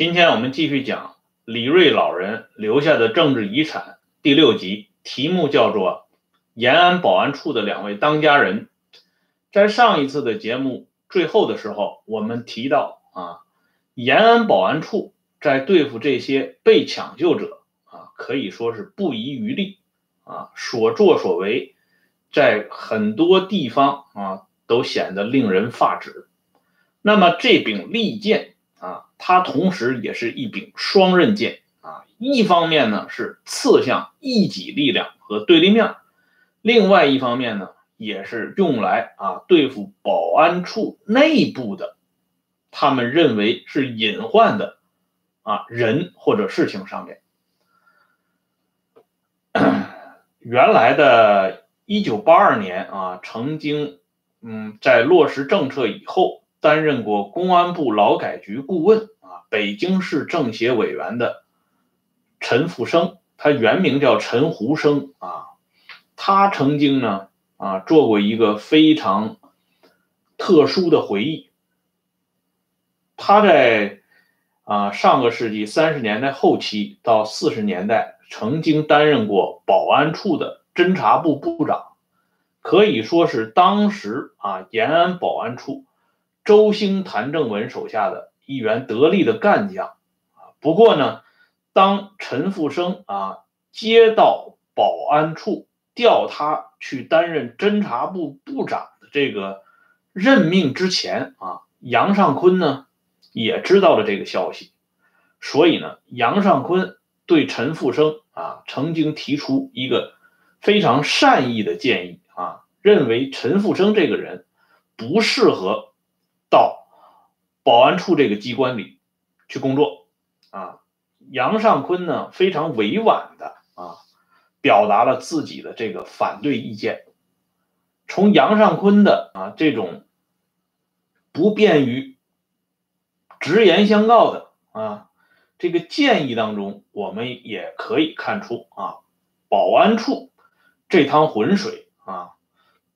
今天我们继续讲李瑞老人留下的政治遗产第六集，题目叫做“延安保安处的两位当家人”。在上一次的节目最后的时候，我们提到啊，延安保安处在对付这些被抢救者啊，可以说是不遗余力啊，所作所为在很多地方啊都显得令人发指。那么这柄利剑。啊，它同时也是一柄双刃剑啊，一方面呢是刺向异己力量和对立面，另外一方面呢也是用来啊对付保安处内部的，他们认为是隐患的啊人或者事情上面。原来的1982年啊，曾经嗯在落实政策以后。担任过公安部劳改局顾问啊，北京市政协委员的陈复生，他原名叫陈胡生啊，他曾经呢啊做过一个非常特殊的回忆。他在啊上个世纪三十年代后期到四十年代，曾经担任过保安处的侦查部部长，可以说是当时啊延安保安处。周兴、谭正文手下的一员得力的干将啊，不过呢，当陈复生啊接到保安处调他去担任侦察部部长的这个任命之前啊，杨尚昆呢也知道了这个消息，所以呢，杨尚昆对陈复生啊曾经提出一个非常善意的建议啊，认为陈复生这个人不适合。到保安处这个机关里去工作啊，杨尚昆呢非常委婉的啊表达了自己的这个反对意见。从杨尚昆的啊这种不便于直言相告的啊这个建议当中，我们也可以看出啊，保安处这趟浑水啊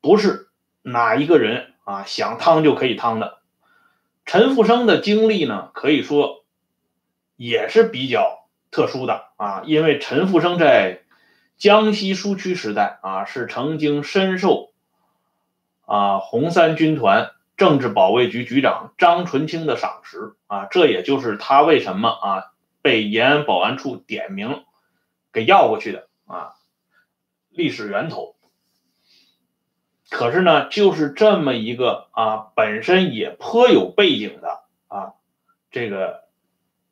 不是哪一个人啊想趟就可以趟的。陈复生的经历呢，可以说也是比较特殊的啊，因为陈复生在江西苏区时代啊，是曾经深受啊红三军团政治保卫局局长张纯清的赏识啊，这也就是他为什么啊被延安保安处点名给要过去的啊历史源头。可是呢，就是这么一个啊，本身也颇有背景的啊，这个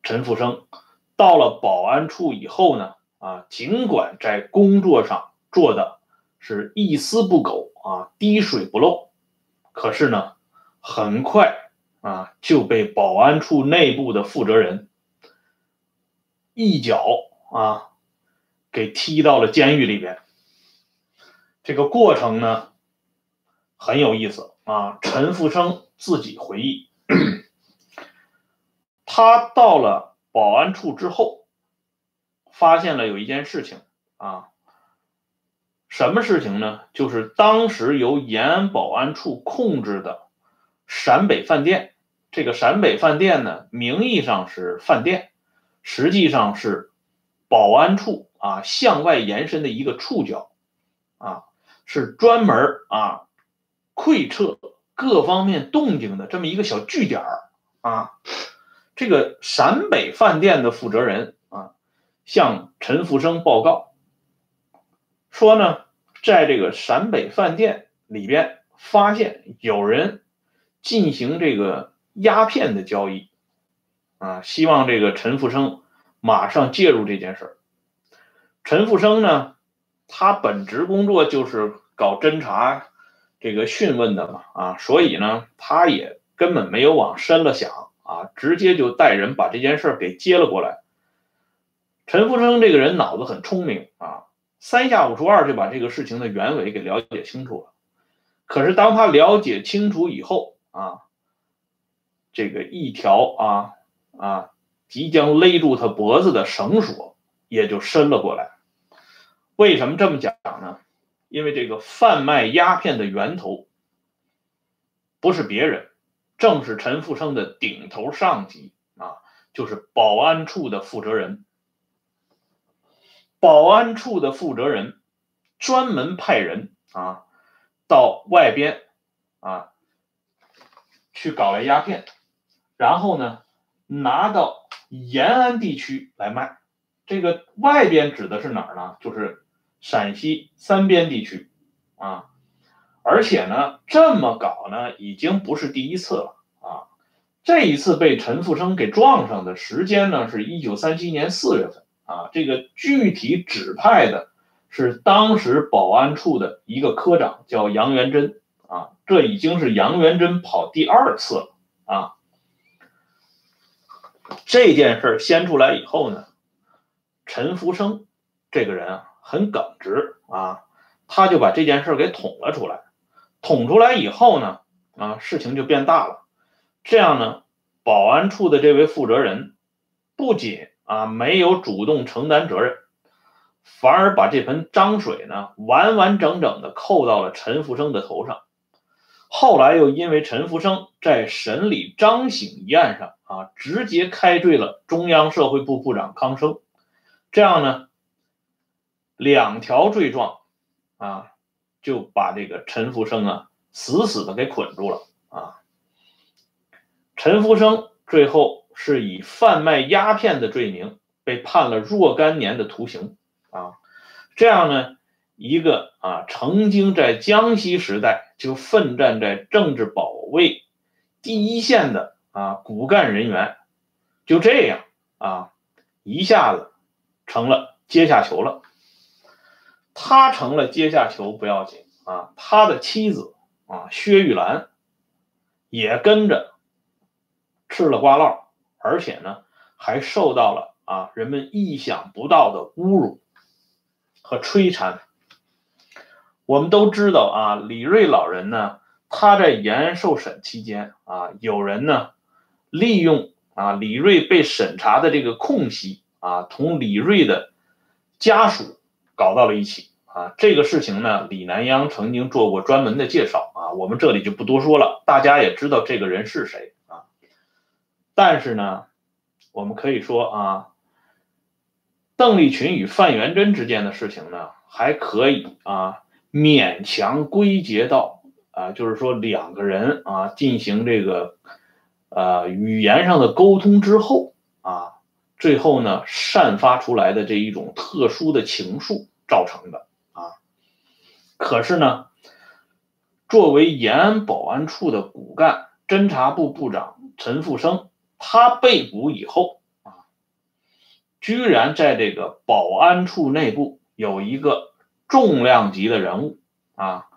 陈复生，到了保安处以后呢，啊，尽管在工作上做的是一丝不苟啊，滴水不漏，可是呢，很快啊就被保安处内部的负责人一脚啊给踢到了监狱里边。这个过程呢。很有意思啊！陈复生自己回忆，他到了保安处之后，发现了有一件事情啊，什么事情呢？就是当时由延安保安处控制的陕北饭店，这个陕北饭店呢，名义上是饭店，实际上是保安处啊向外延伸的一个触角啊，是专门啊。窥测各方面动静的这么一个小据点儿啊，这个陕北饭店的负责人啊，向陈福生报告说呢，在这个陕北饭店里边发现有人进行这个鸦片的交易啊，希望这个陈福生马上介入这件事儿。陈福生呢，他本职工作就是搞侦查。这个讯问的嘛，啊，所以呢，他也根本没有往深了想啊，直接就带人把这件事给接了过来。陈福生这个人脑子很聪明啊，三下五除二就把这个事情的原委给了解清楚了。可是当他了解清楚以后啊，这个一条啊啊即将勒住他脖子的绳索也就伸了过来。为什么这么讲呢？因为这个贩卖鸦片的源头不是别人，正是陈复生的顶头上级啊，就是保安处的负责人。保安处的负责人专门派人啊到外边啊去搞来鸦片，然后呢拿到延安地区来卖。这个外边指的是哪儿呢？就是陕西三边地区啊。而且呢，这么搞呢，已经不是第一次了啊。这一次被陈福生给撞上的时间呢，是一九三七年四月份啊。这个具体指派的是当时保安处的一个科长，叫杨元珍啊。这已经是杨元珍跑第二次了啊。这件事掀出来以后呢，陈福生这个人啊，很耿直啊，他就把这件事给捅了出来。捅出来以后呢，啊，事情就变大了。这样呢，保安处的这位负责人不仅啊没有主动承担责任，反而把这盆脏水呢完完整整的扣到了陈福生的头上。后来又因为陈福生在审理张醒一案上啊，直接开罪了中央社会部部长康生。这样呢，两条罪状啊。就把这个陈福生啊死死的给捆住了啊！陈福生最后是以贩卖鸦片的罪名被判了若干年的徒刑啊！这样呢，一个啊曾经在江西时代就奋战在政治保卫第一线的啊骨干人员，就这样啊一下子成了阶下囚了。他成了阶下囚不要紧啊，他的妻子啊薛玉兰也跟着吃了瓜烙，而且呢还受到了啊人们意想不到的侮辱和摧残。我们都知道啊，李瑞老人呢，他在延安受审期间啊，有人呢利用啊李瑞被审查的这个空隙啊，同李瑞的家属。搞到了一起啊！这个事情呢，李南央曾经做过专门的介绍啊，我们这里就不多说了，大家也知道这个人是谁啊。但是呢，我们可以说啊，邓丽群与范元贞之间的事情呢，还可以啊勉强归结到啊，就是说两个人啊进行这个呃语言上的沟通之后。最后呢，散发出来的这一种特殊的情愫造成的啊。可是呢，作为延安保安处的骨干，侦查部部长陈复生，他被捕以后啊，居然在这个保安处内部有一个重量级的人物啊，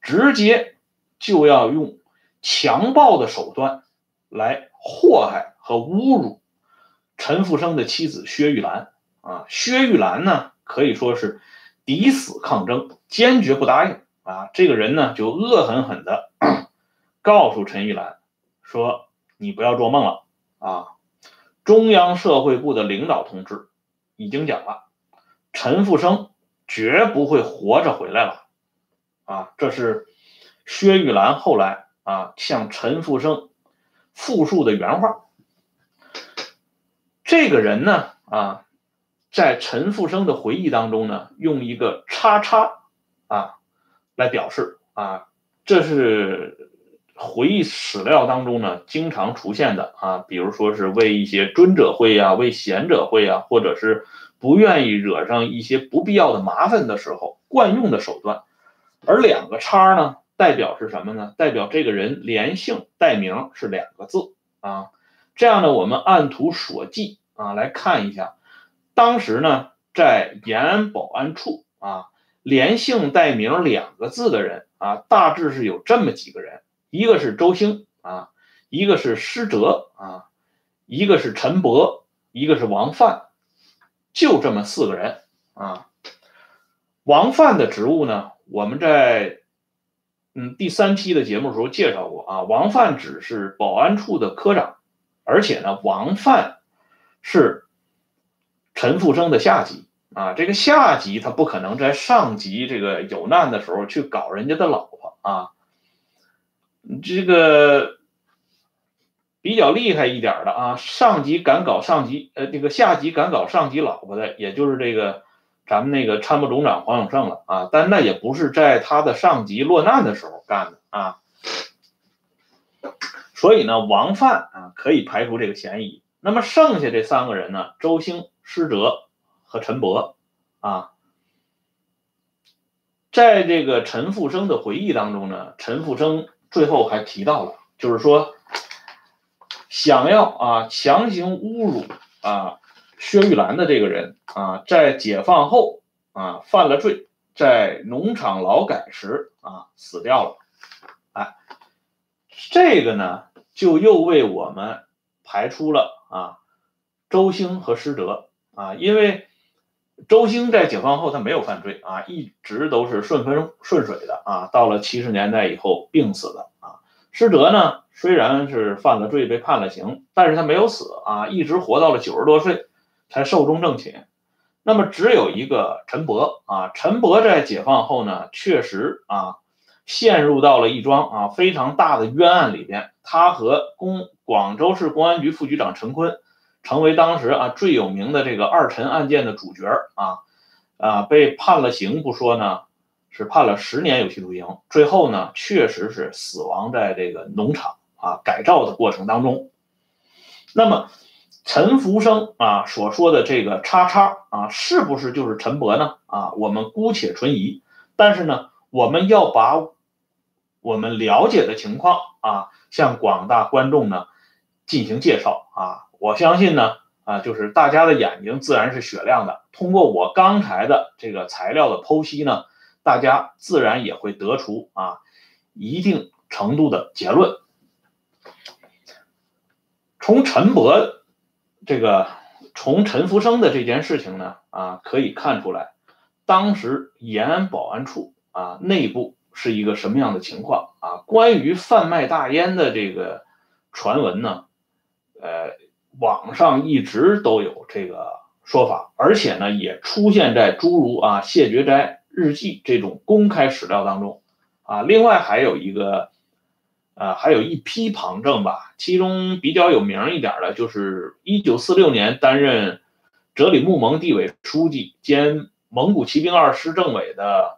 直接就要用强暴的手段来祸害和侮辱。陈复生的妻子薛玉兰啊，薛玉兰呢可以说是抵死抗争，坚决不答应啊。这个人呢就恶狠狠的 告诉陈玉兰说：“你不要做梦了啊！中央社会部的领导同志已经讲了，陈复生绝不会活着回来了啊。”这是薛玉兰后来啊向陈复生复述的原话。这个人呢，啊，在陈复生的回忆当中呢，用一个叉叉啊来表示啊，这是回忆史料当中呢经常出现的啊，比如说是为一些尊者会呀，为贤者会呀，或者是不愿意惹上一些不必要的麻烦的时候惯用的手段。而两个叉呢，代表是什么呢？代表这个人连姓带名是两个字啊。这样呢，我们按图索骥。啊，来看一下，当时呢，在延安保安处啊，连姓带名两个字的人啊，大致是有这么几个人，一个是周兴啊，一个是施哲啊，一个是陈伯，一个是王范，就这么四个人啊。王范的职务呢，我们在嗯第三期的节目时候介绍过啊，王范只是保安处的科长，而且呢，王范。是陈复生的下级啊，这个下级他不可能在上级这个有难的时候去搞人家的老婆啊。这个比较厉害一点的啊，上级敢搞上级，呃，这个下级敢搞上级老婆的，也就是这个咱们那个参谋总长黄永胜了啊。但那也不是在他的上级落难的时候干的啊。所以呢，王范啊可以排除这个嫌疑。那么剩下这三个人呢，周兴、施哲和陈伯啊，在这个陈复生的回忆当中呢，陈复生最后还提到了，就是说。想要啊强行侮辱啊薛玉兰的这个人啊，在解放后啊犯了罪，在农场劳改时啊死掉了，哎，这个呢就又为我们排除了啊周兴和施德啊，因为周兴在解放后他没有犯罪啊，一直都是顺风顺水的啊，到了七十年代以后病死的啊，施德呢。虽然是犯了罪被判了刑，但是他没有死啊，一直活到了九十多岁才寿终正寝。那么只有一个陈伯啊，陈伯在解放后呢，确实啊陷入到了一桩啊非常大的冤案里边。他和公广州市公安局副局长陈坤成为当时啊最有名的这个二陈案件的主角啊啊被判了刑不说呢，是判了十年有期徒刑，最后呢确实是死亡在这个农场。啊，改造的过程当中，那么陈福生啊所说的这个叉叉啊，是不是就是陈伯呢？啊，我们姑且存疑。但是呢，我们要把我们了解的情况啊，向广大观众呢进行介绍啊。我相信呢，啊，就是大家的眼睛自然是雪亮的。通过我刚才的这个材料的剖析呢，大家自然也会得出啊一定程度的结论。从陈伯这个，从陈福生的这件事情呢，啊，可以看出来，当时延安保安处啊内部是一个什么样的情况啊？关于贩卖大烟的这个传闻呢，呃，网上一直都有这个说法，而且呢，也出现在诸如啊谢觉斋日记这种公开史料当中，啊，另外还有一个。啊，还有一批旁证吧，其中比较有名一点的，就是一九四六年担任哲里木盟地委书记兼蒙古骑兵二师政委的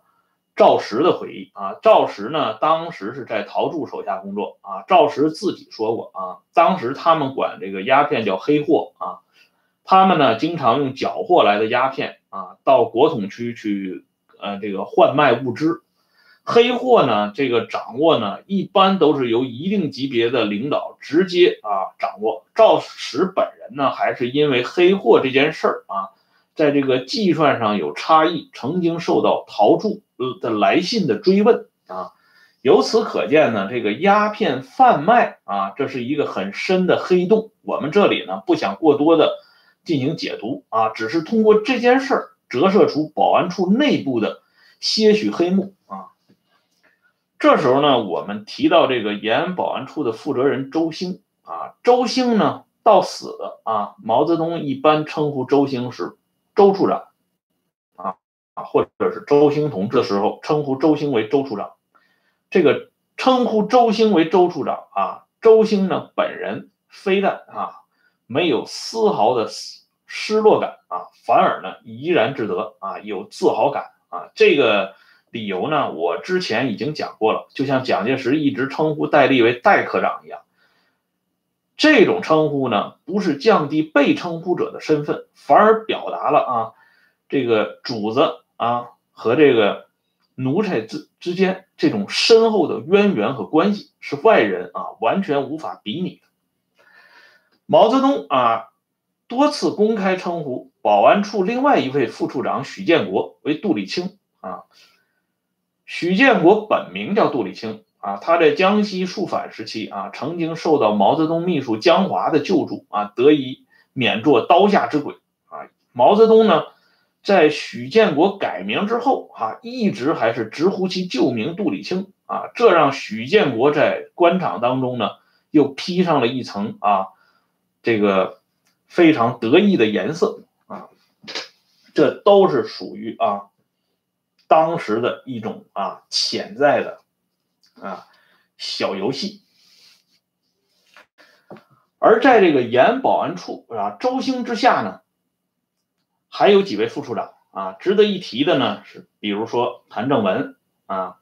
赵石的回忆啊。赵石呢，当时是在陶铸手下工作啊。赵石自己说过啊，当时他们管这个鸦片叫黑货啊，他们呢经常用缴获来的鸦片啊，到国统区去呃这个换卖物资。黑货呢，这个掌握呢，一般都是由一定级别的领导直接啊掌握。赵石本人呢，还是因为黑货这件事儿啊，在这个计算上有差异，曾经受到陶铸的来信的追问啊。由此可见呢，这个鸦片贩卖啊，这是一个很深的黑洞。我们这里呢，不想过多的进行解读啊，只是通过这件事儿折射出保安处内部的些许黑幕啊。这时候呢，我们提到这个延安保安处的负责人周兴啊，周兴呢到死啊，毛泽东一般称呼周兴是周处长啊啊，或者是周兴同志的时候称呼周兴为周处长。这个称呼周兴为周处长啊，周兴呢本人非但啊没有丝毫的失落感啊，反而呢怡然自得啊，有自豪感啊，这个。理由呢？我之前已经讲过了，就像蒋介石一直称呼戴笠为戴科长一样，这种称呼呢，不是降低被称呼者的身份，反而表达了啊，这个主子啊和这个奴才之之间这种深厚的渊源和关系，是外人啊完全无法比拟的。毛泽东啊多次公开称呼保安处另外一位副处长许建国为杜立清啊。许建国本名叫杜立清啊，他在江西肃反时期啊，曾经受到毛泽东秘书江华的救助啊，得以免做刀下之鬼啊。毛泽东呢，在许建国改名之后啊，一直还是直呼其旧名杜立清啊，这让许建国在官场当中呢，又披上了一层啊，这个非常得意的颜色啊，这都是属于啊。当时的一种啊潜在的啊小游戏。而在这个原保安处啊周兴之下呢，还有几位副处长啊，值得一提的呢是，比如说谭正文啊，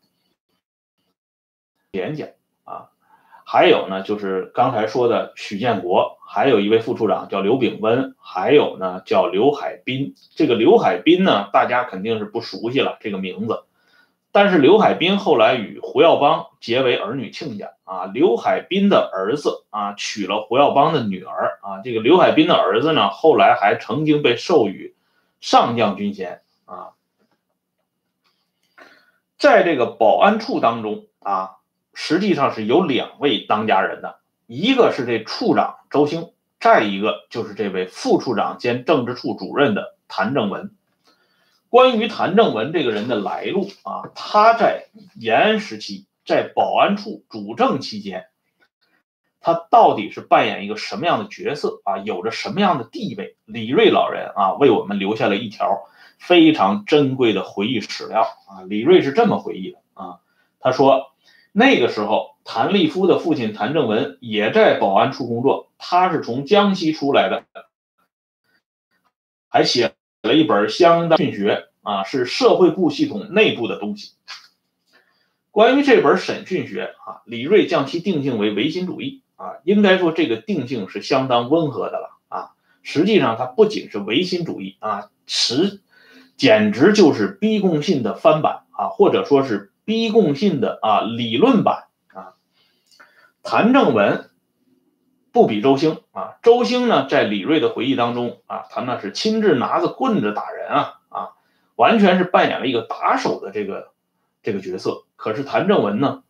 演讲啊，还有呢就是刚才说的许建国，还有一位副处长叫刘炳温，还有呢叫刘海滨。这个刘海滨呢，大家肯定是不熟悉了这个名字。但是刘海滨后来与胡耀邦结为儿女亲家啊。刘海滨的儿子啊娶了胡耀邦的女儿啊。这个刘海滨的儿子呢，后来还曾经被授予上将军衔啊。在这个保安处当中啊，实际上是有两位当家人的，一个是这处长周兴，再一个就是这位副处长兼政治处主任的谭正文。关于谭正文这个人的来路啊，他在延安时期在保安处主政期间，他到底是扮演一个什么样的角色啊？有着什么样的地位？李瑞老人啊，为我们留下了一条非常珍贵的回忆史料啊。李瑞是这么回忆的啊，他说那个时候谭立夫的父亲谭正文也在保安处工作，他是从江西出来的，还写。写了一本相当训学啊，是社会部系统内部的东西。关于这本审讯学啊，李瑞将其定性为唯心主义啊，应该说这个定性是相当温和的了啊。实际上，它不仅是唯心主义啊，实简直就是逼供信的翻版啊，或者说是逼供信的啊理论版啊。谭正文。不比周兴啊，周兴呢，在李瑞的回忆当中啊，他那是亲自拿着棍子打人啊啊，完全是扮演了一个打手的这个这个角色。可是谭正文呢，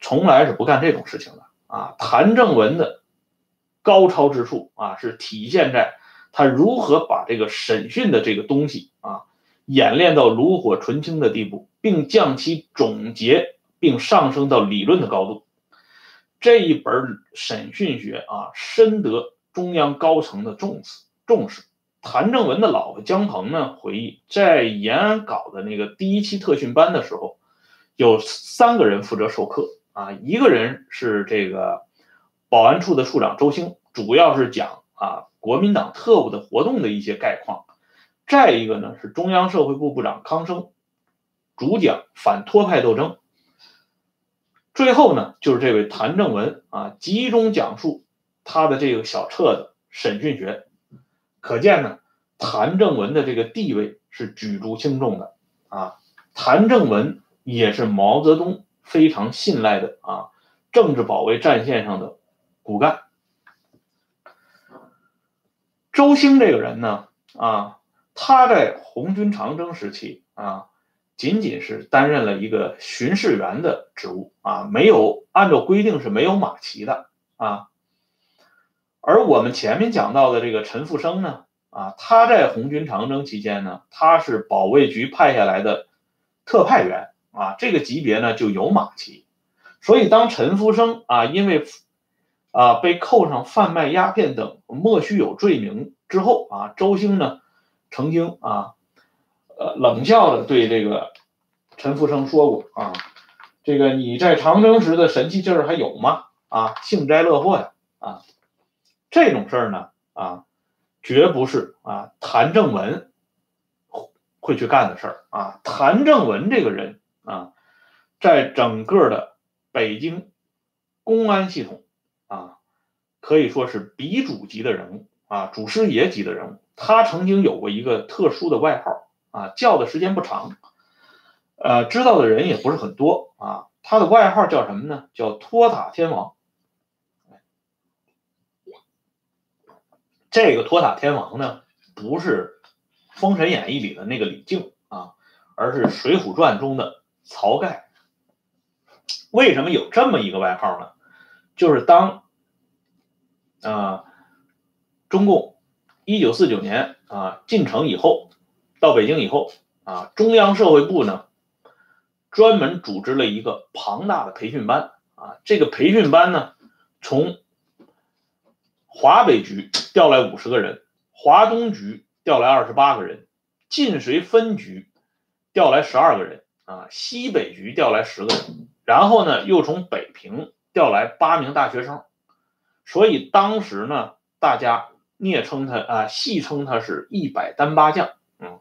从来是不干这种事情的啊。谭正文的高超之处啊，是体现在他如何把这个审讯的这个东西啊，演练到炉火纯青的地步，并将其总结并上升到理论的高度。这一本审讯学啊，深得中央高层的重视。重视。谭正文的老婆姜鹏呢回忆，在延安搞的那个第一期特训班的时候，有三个人负责授课啊，一个人是这个保安处的处长周兴，主要是讲啊国民党特务的活动的一些概况；再一个呢是中央社会部部长康生，主讲反托派斗争。最后呢，就是这位谭正文啊，集中讲述他的这个小册子《审讯学》，可见呢，谭正文的这个地位是举足轻重的啊。谭正文也是毛泽东非常信赖的啊，政治保卫战线上的骨干。周兴这个人呢，啊，他在红军长征时期啊。仅仅是担任了一个巡视员的职务啊，没有按照规定是没有马旗的啊。而我们前面讲到的这个陈复生呢，啊，他在红军长征期间呢，他是保卫局派下来的特派员啊，这个级别呢就有马旗。所以当陈复生啊因为啊被扣上贩卖鸦片等莫须有罪名之后啊，周兴呢曾经啊。冷笑的对这个陈福生说过啊，这个你在长征时的神气劲儿还有吗？啊，幸灾乐祸呀！啊，这种事儿呢，啊，绝不是啊谭正文会去干的事儿啊。谭正文这个人啊，在整个的北京公安系统啊，可以说是鼻祖级的人物啊，祖师爷级的人物。他曾经有过一个特殊的外号。啊，叫的时间不长，呃，知道的人也不是很多啊。他的外号叫什么呢？叫托塔天王。这个托塔天王呢，不是《封神演义》里的那个李靖啊，而是《水浒传》中的晁盖。为什么有这么一个外号呢？就是当啊，中共一九四九年啊进城以后。到北京以后啊，中央社会部呢专门组织了一个庞大的培训班啊。这个培训班呢，从华北局调来五十个人，华东局调来二十八个人，晋绥分局调来十二个人啊，西北局调来十个人，然后呢，又从北平调来八名大学生。所以当时呢，大家昵称他啊，戏称他是一百单八将。嗯，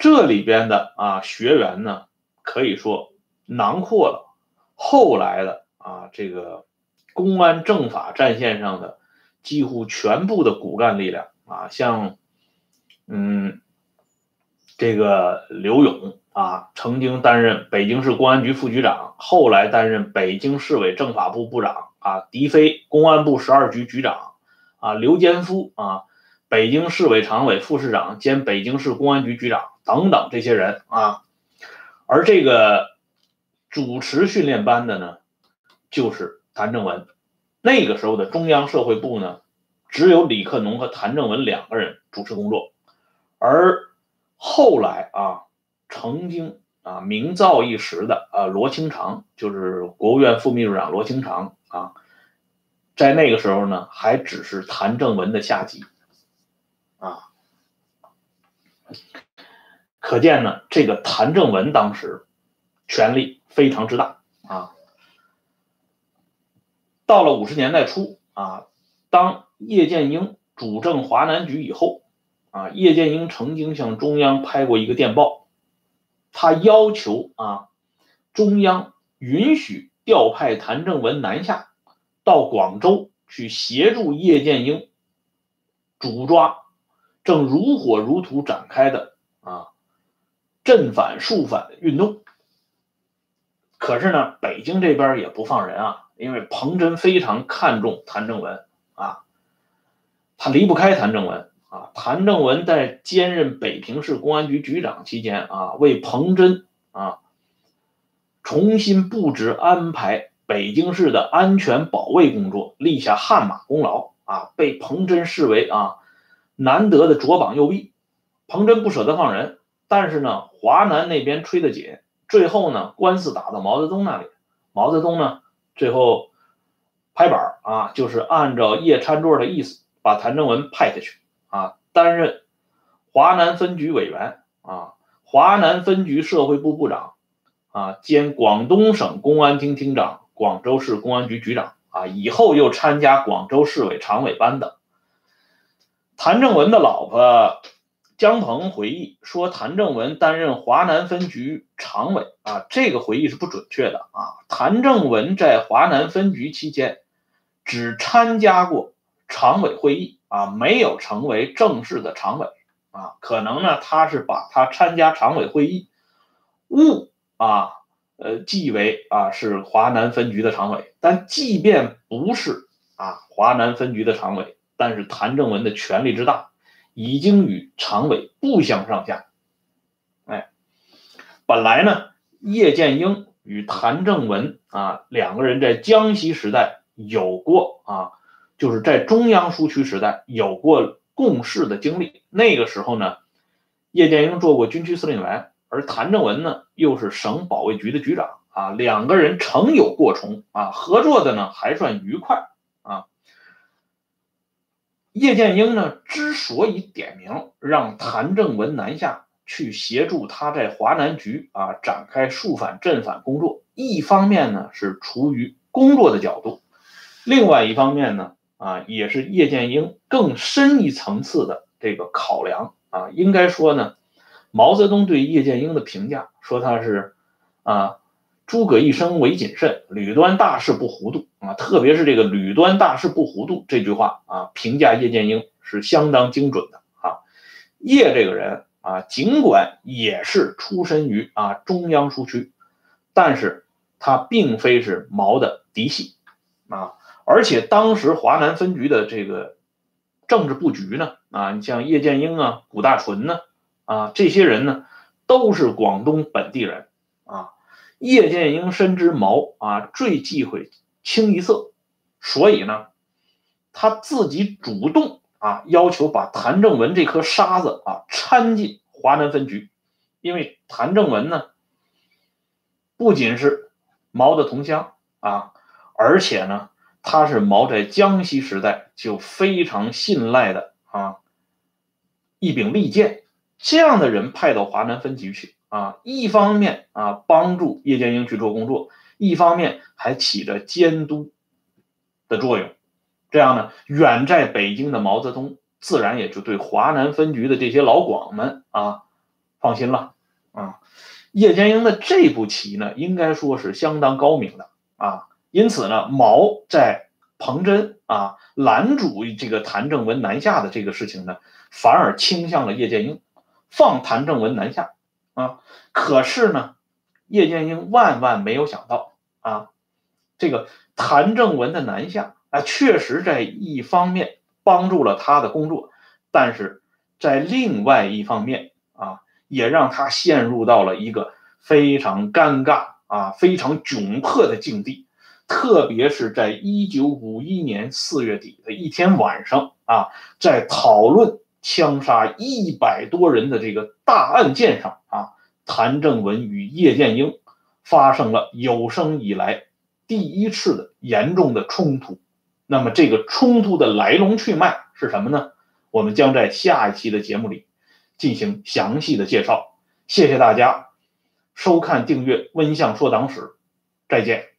这里边的啊学员呢，可以说囊括了后来的啊这个公安政法战线上的几乎全部的骨干力量啊，像嗯这个刘勇啊，曾经担任北京市公安局副局长，后来担任北京市委政法部部长啊，狄飞公安部十二局局长啊，刘坚夫啊。北京市委常委、副市长兼北京市公安局局长等等这些人啊，而这个主持训练班的呢，就是谭正文。那个时候的中央社会部呢，只有李克农和谭正文两个人主持工作，而后来啊，曾经啊名噪一时的啊罗清长，就是国务院副秘书长罗清长啊，在那个时候呢，还只是谭正文的下级。啊，可见呢，这个谭正文当时权力非常之大啊。到了五十年代初啊，当叶剑英主政华南局以后啊，叶剑英曾经向中央拍过一个电报，他要求啊，中央允许调派谭正文南下到广州去协助叶剑英主抓。正如火如荼展开的啊，镇反肃反运动。可是呢，北京这边也不放人啊，因为彭真非常看重谭正文啊，他离不开谭正文啊。谭正文在兼任北平市公安局局长期间啊，为彭真啊重新布置安排北京市的安全保卫工作立下汗马功劳啊，被彭真视为啊。难得的左膀右臂，彭真不舍得放人，但是呢，华南那边吹得紧，最后呢，官司打到毛泽东那里，毛泽东呢，最后拍板啊，就是按照叶参座的意思，把谭正文派下去啊，担任华南分局委员啊，华南分局社会部部长啊，兼广东省公安厅厅长、广州市公安局局长啊，以后又参加广州市委常委班等。谭正文的老婆姜鹏回忆说，谭正文担任华南分局常委啊，这个回忆是不准确的啊。谭正文在华南分局期间只参加过常委会议啊，没有成为正式的常委啊。可能呢，他是把他参加常委会议误啊，呃，记为啊是华南分局的常委。但即便不是啊，华南分局的常委。但是谭正文的权力之大，已经与常委不相上下。哎，本来呢，叶剑英与谭正文啊两个人在江西时代有过啊，就是在中央苏区时代有过共事的经历。那个时候呢，叶剑英做过军区司令员，而谭正文呢又是省保卫局的局长啊，两个人曾有过从啊，合作的呢还算愉快。叶剑英呢，之所以点名让谭正文南下去协助他在华南局啊展开肃反镇反工作，一方面呢是出于工作的角度，另外一方面呢啊也是叶剑英更深一层次的这个考量啊。应该说呢，毛泽东对叶剑英的评价说他是啊。诸葛一生唯谨慎，屡端大事不糊涂啊！特别是这个“屡端大事不糊涂”这句话啊，评价叶剑英是相当精准的啊。叶这个人啊，尽管也是出身于啊中央苏区，但是他并非是毛的嫡系啊。而且当时华南分局的这个政治布局呢啊，你像叶剑英啊、谷大纯呢啊，这些人呢都是广东本地人。叶剑英深知毛啊最忌讳清一色，所以呢，他自己主动啊要求把谭正文这颗沙子啊掺进华南分局，因为谭正文呢不仅是毛的同乡啊，而且呢他是毛在江西时代就非常信赖的啊一柄利剑，这样的人派到华南分局去。啊，一方面啊帮助叶剑英去做工作，一方面还起着监督的作用，这样呢，远在北京的毛泽东自然也就对华南分局的这些老广们啊放心了啊。叶剑英的这步棋呢，应该说是相当高明的啊。因此呢，毛在彭真啊拦阻这个谭正文南下的这个事情呢，反而倾向了叶剑英，放谭正文南下啊。可是呢，叶剑英万万没有想到啊，这个谭正文的南下啊，确实在一方面帮助了他的工作，但是在另外一方面啊。也让他陷入到了一个非常尴尬啊、非常窘迫的境地，特别是在一九五一年四月底的一天晚上啊，在讨论枪杀一百多人的这个大案件上啊，谭正文与叶剑英发生了有生以来第一次的严重的冲突。那么，这个冲突的来龙去脉是什么呢？我们将在下一期的节目里。进行详细的介绍，谢谢大家收看订阅《温相说党史》，再见。